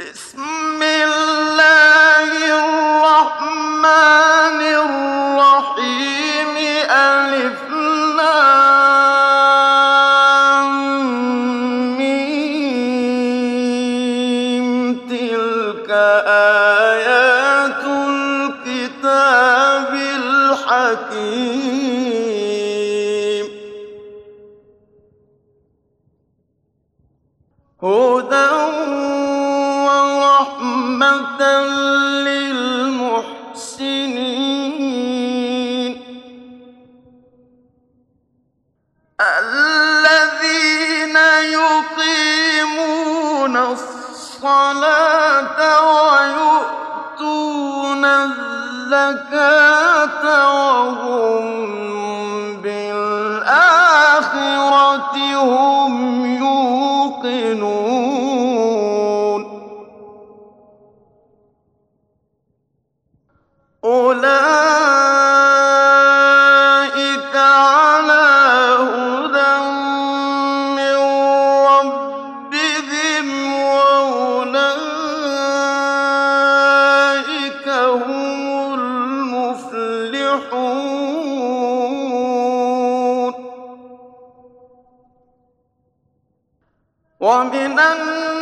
It's الزكاة وهم بالآخرة هم ومن الناس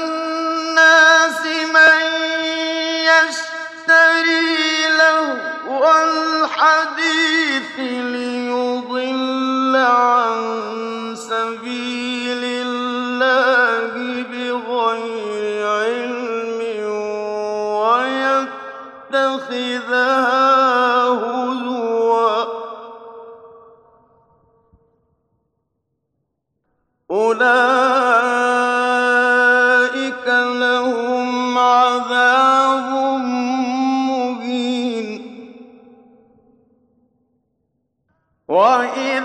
وإن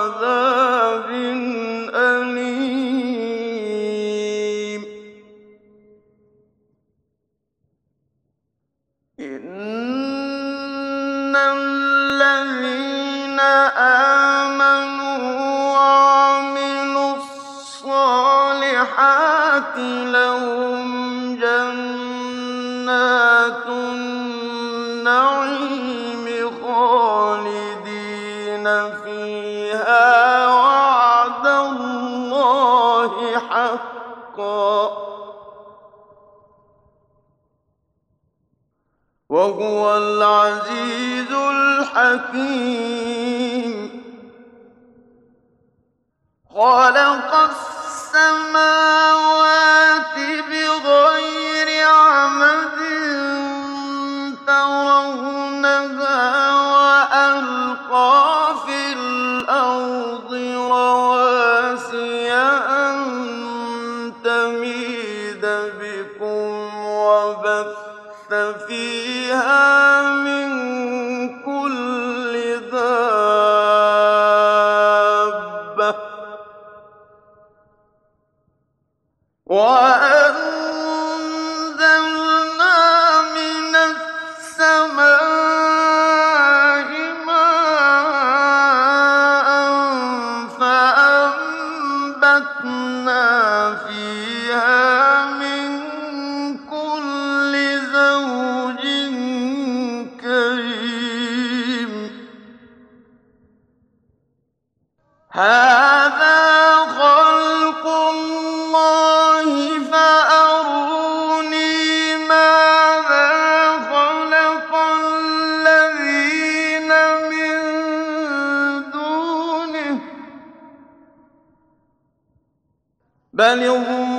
عذاب حكيم. خلق السماوات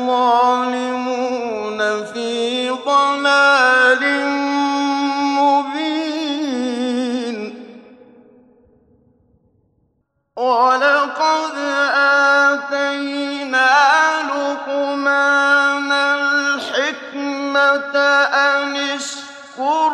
الظالمون في ضلال مبين. ولقد آتينا لقمان الحكمة أن اشكر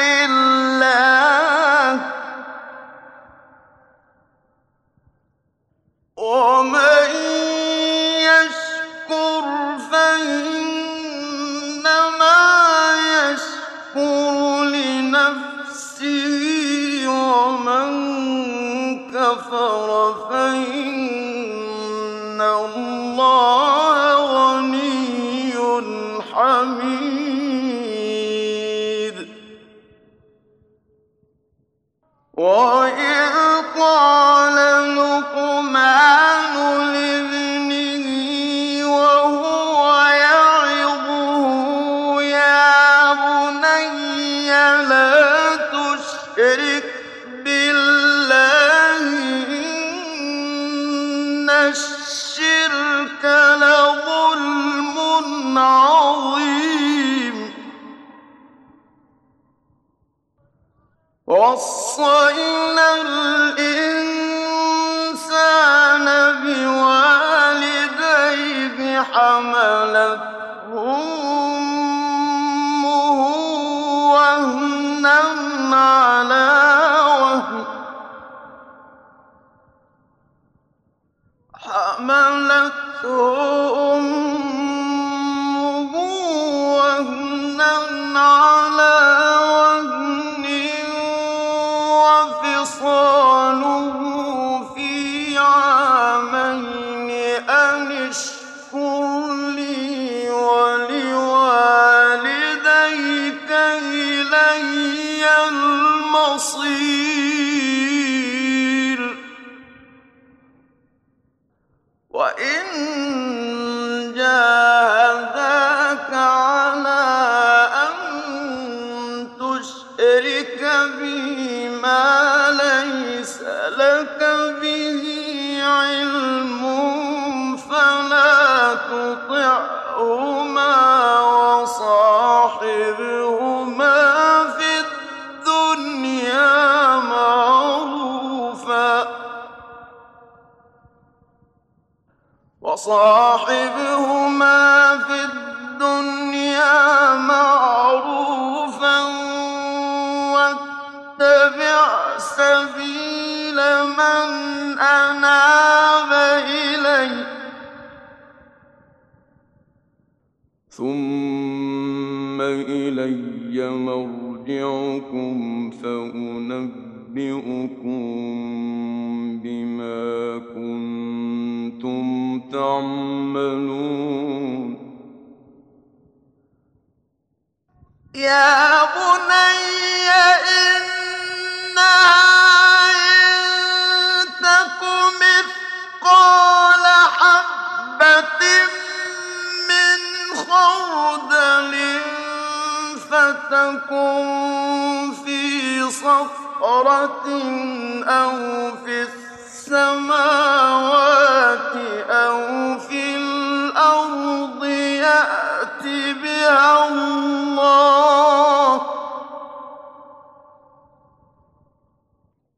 كَفَرَ وَوَصَّيْنَا الْإِنسَانَ وَصَاحِبْهُمَا فِي الدُّنْيَا مَعْرُوفًا وَاتَّبِعْ سَبِيلَ مَنْ أَنَابَ إِلَيَّ ۚ ثُمَّ إِلَيَّ مَرْجِعُكُمْ فَأُنَبِّئُكُم تَعْمَلُونَ يَا بُنَيَّ إِنَّهَا إِن تَكُ مِثْقَالَ حَبَّةٍ مِّنْ خَرْدَلٍ فِي صَخْرَةٍ أَوْ فِي السَّمَاوَاتِ أَوْ فِي الْأَرْضِ بِهَا اللَّهُ ۚ.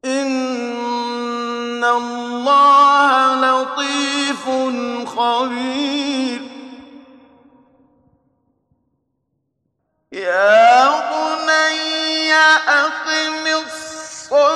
إِنَّ اللَّهَ لَطِيفٌ خَبِيرٌ. يَا بُنَيَّ أَقِمِ الصَّلَاةَ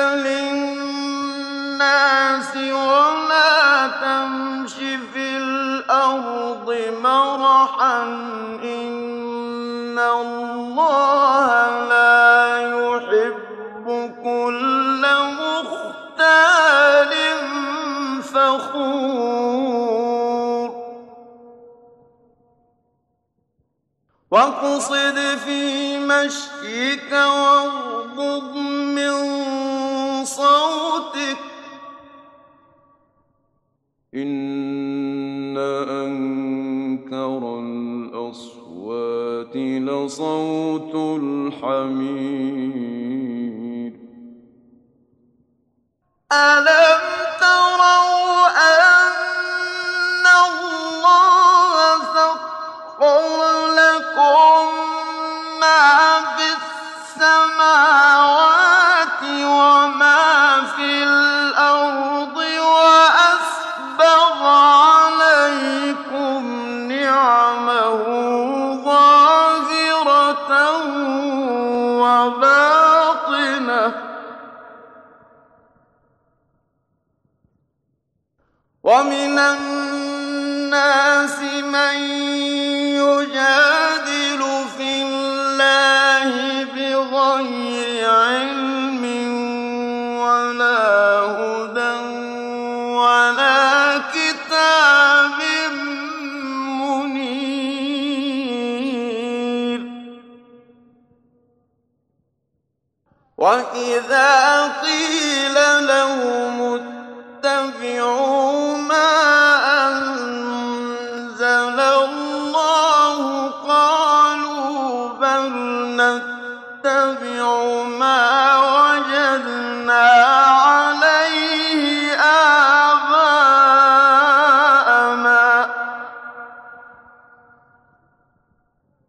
لِلنَّاسِ وَلَا تَمْشِ فِي الْأَرْضِ مَرَحًا ۖ إِنَّ اللَّهَ لَا يُحِبُّ كُلَّ مُخْتَالٍ فَخُورٍ. وَاقْصِدْ فِي مَشْيِكَ وَغَيْرِ إن أنكر الأصوات لصوت الحمير ألا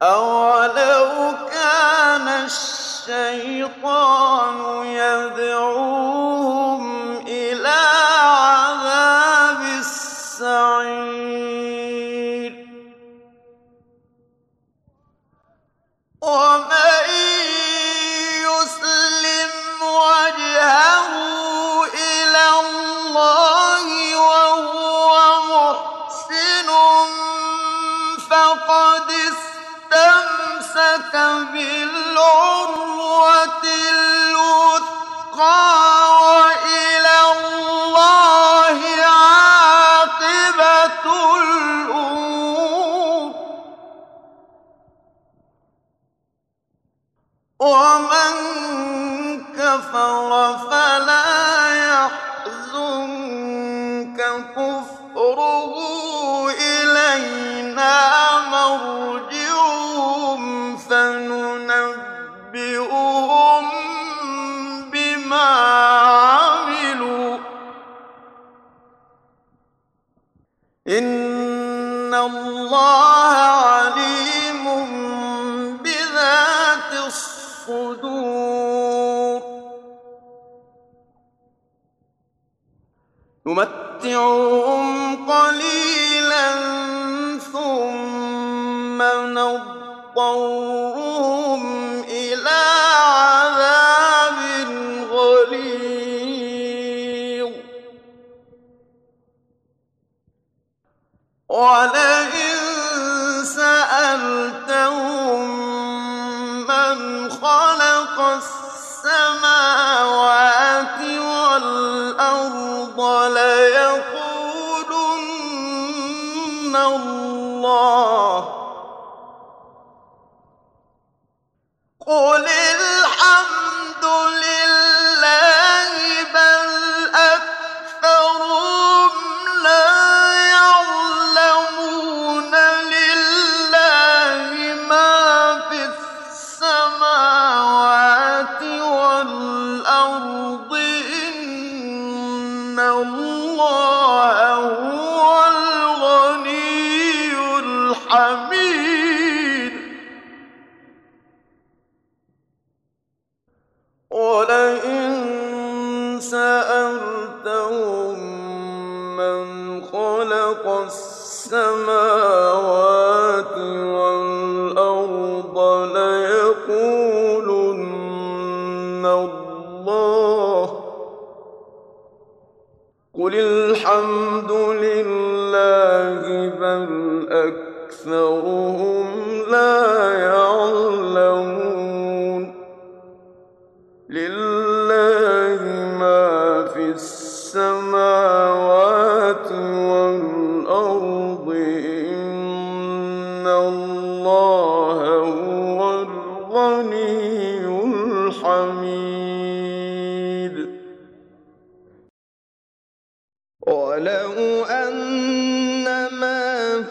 أولو كان الشيطان يدعو ومن كفر فلا نمتعهم قليلا ثم نضطرهم إلى عذاب غليظ.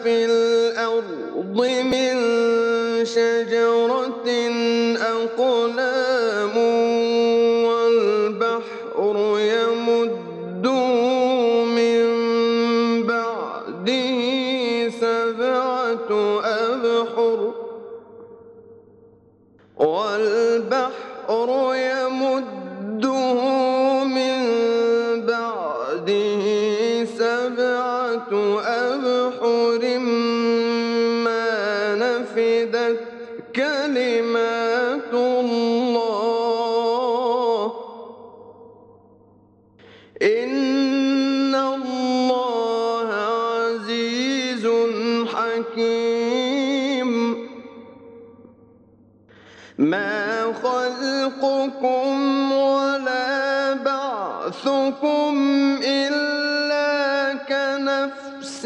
في الأرض من شجرة إن الله عزيز حكيم. ما خلقكم ولا بعثكم إلا كنفس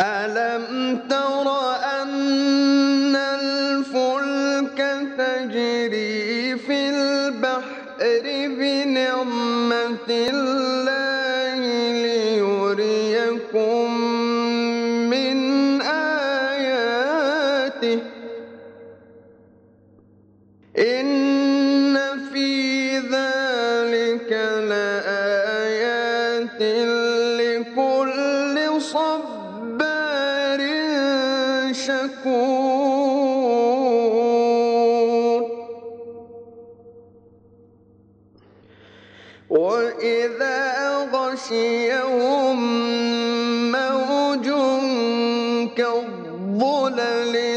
ألم تر وإذا غشيهم موج كالظلل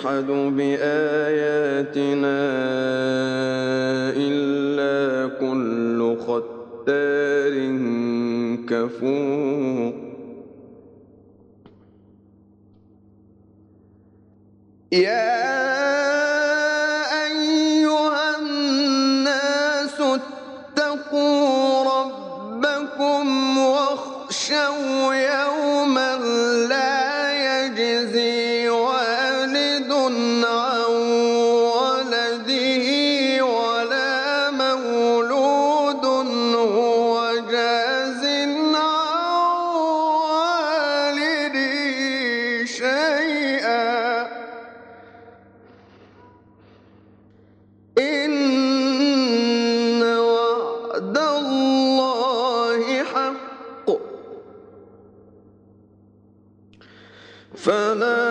يجحد بآياتنا إلا كل ختار كفور. يا فلا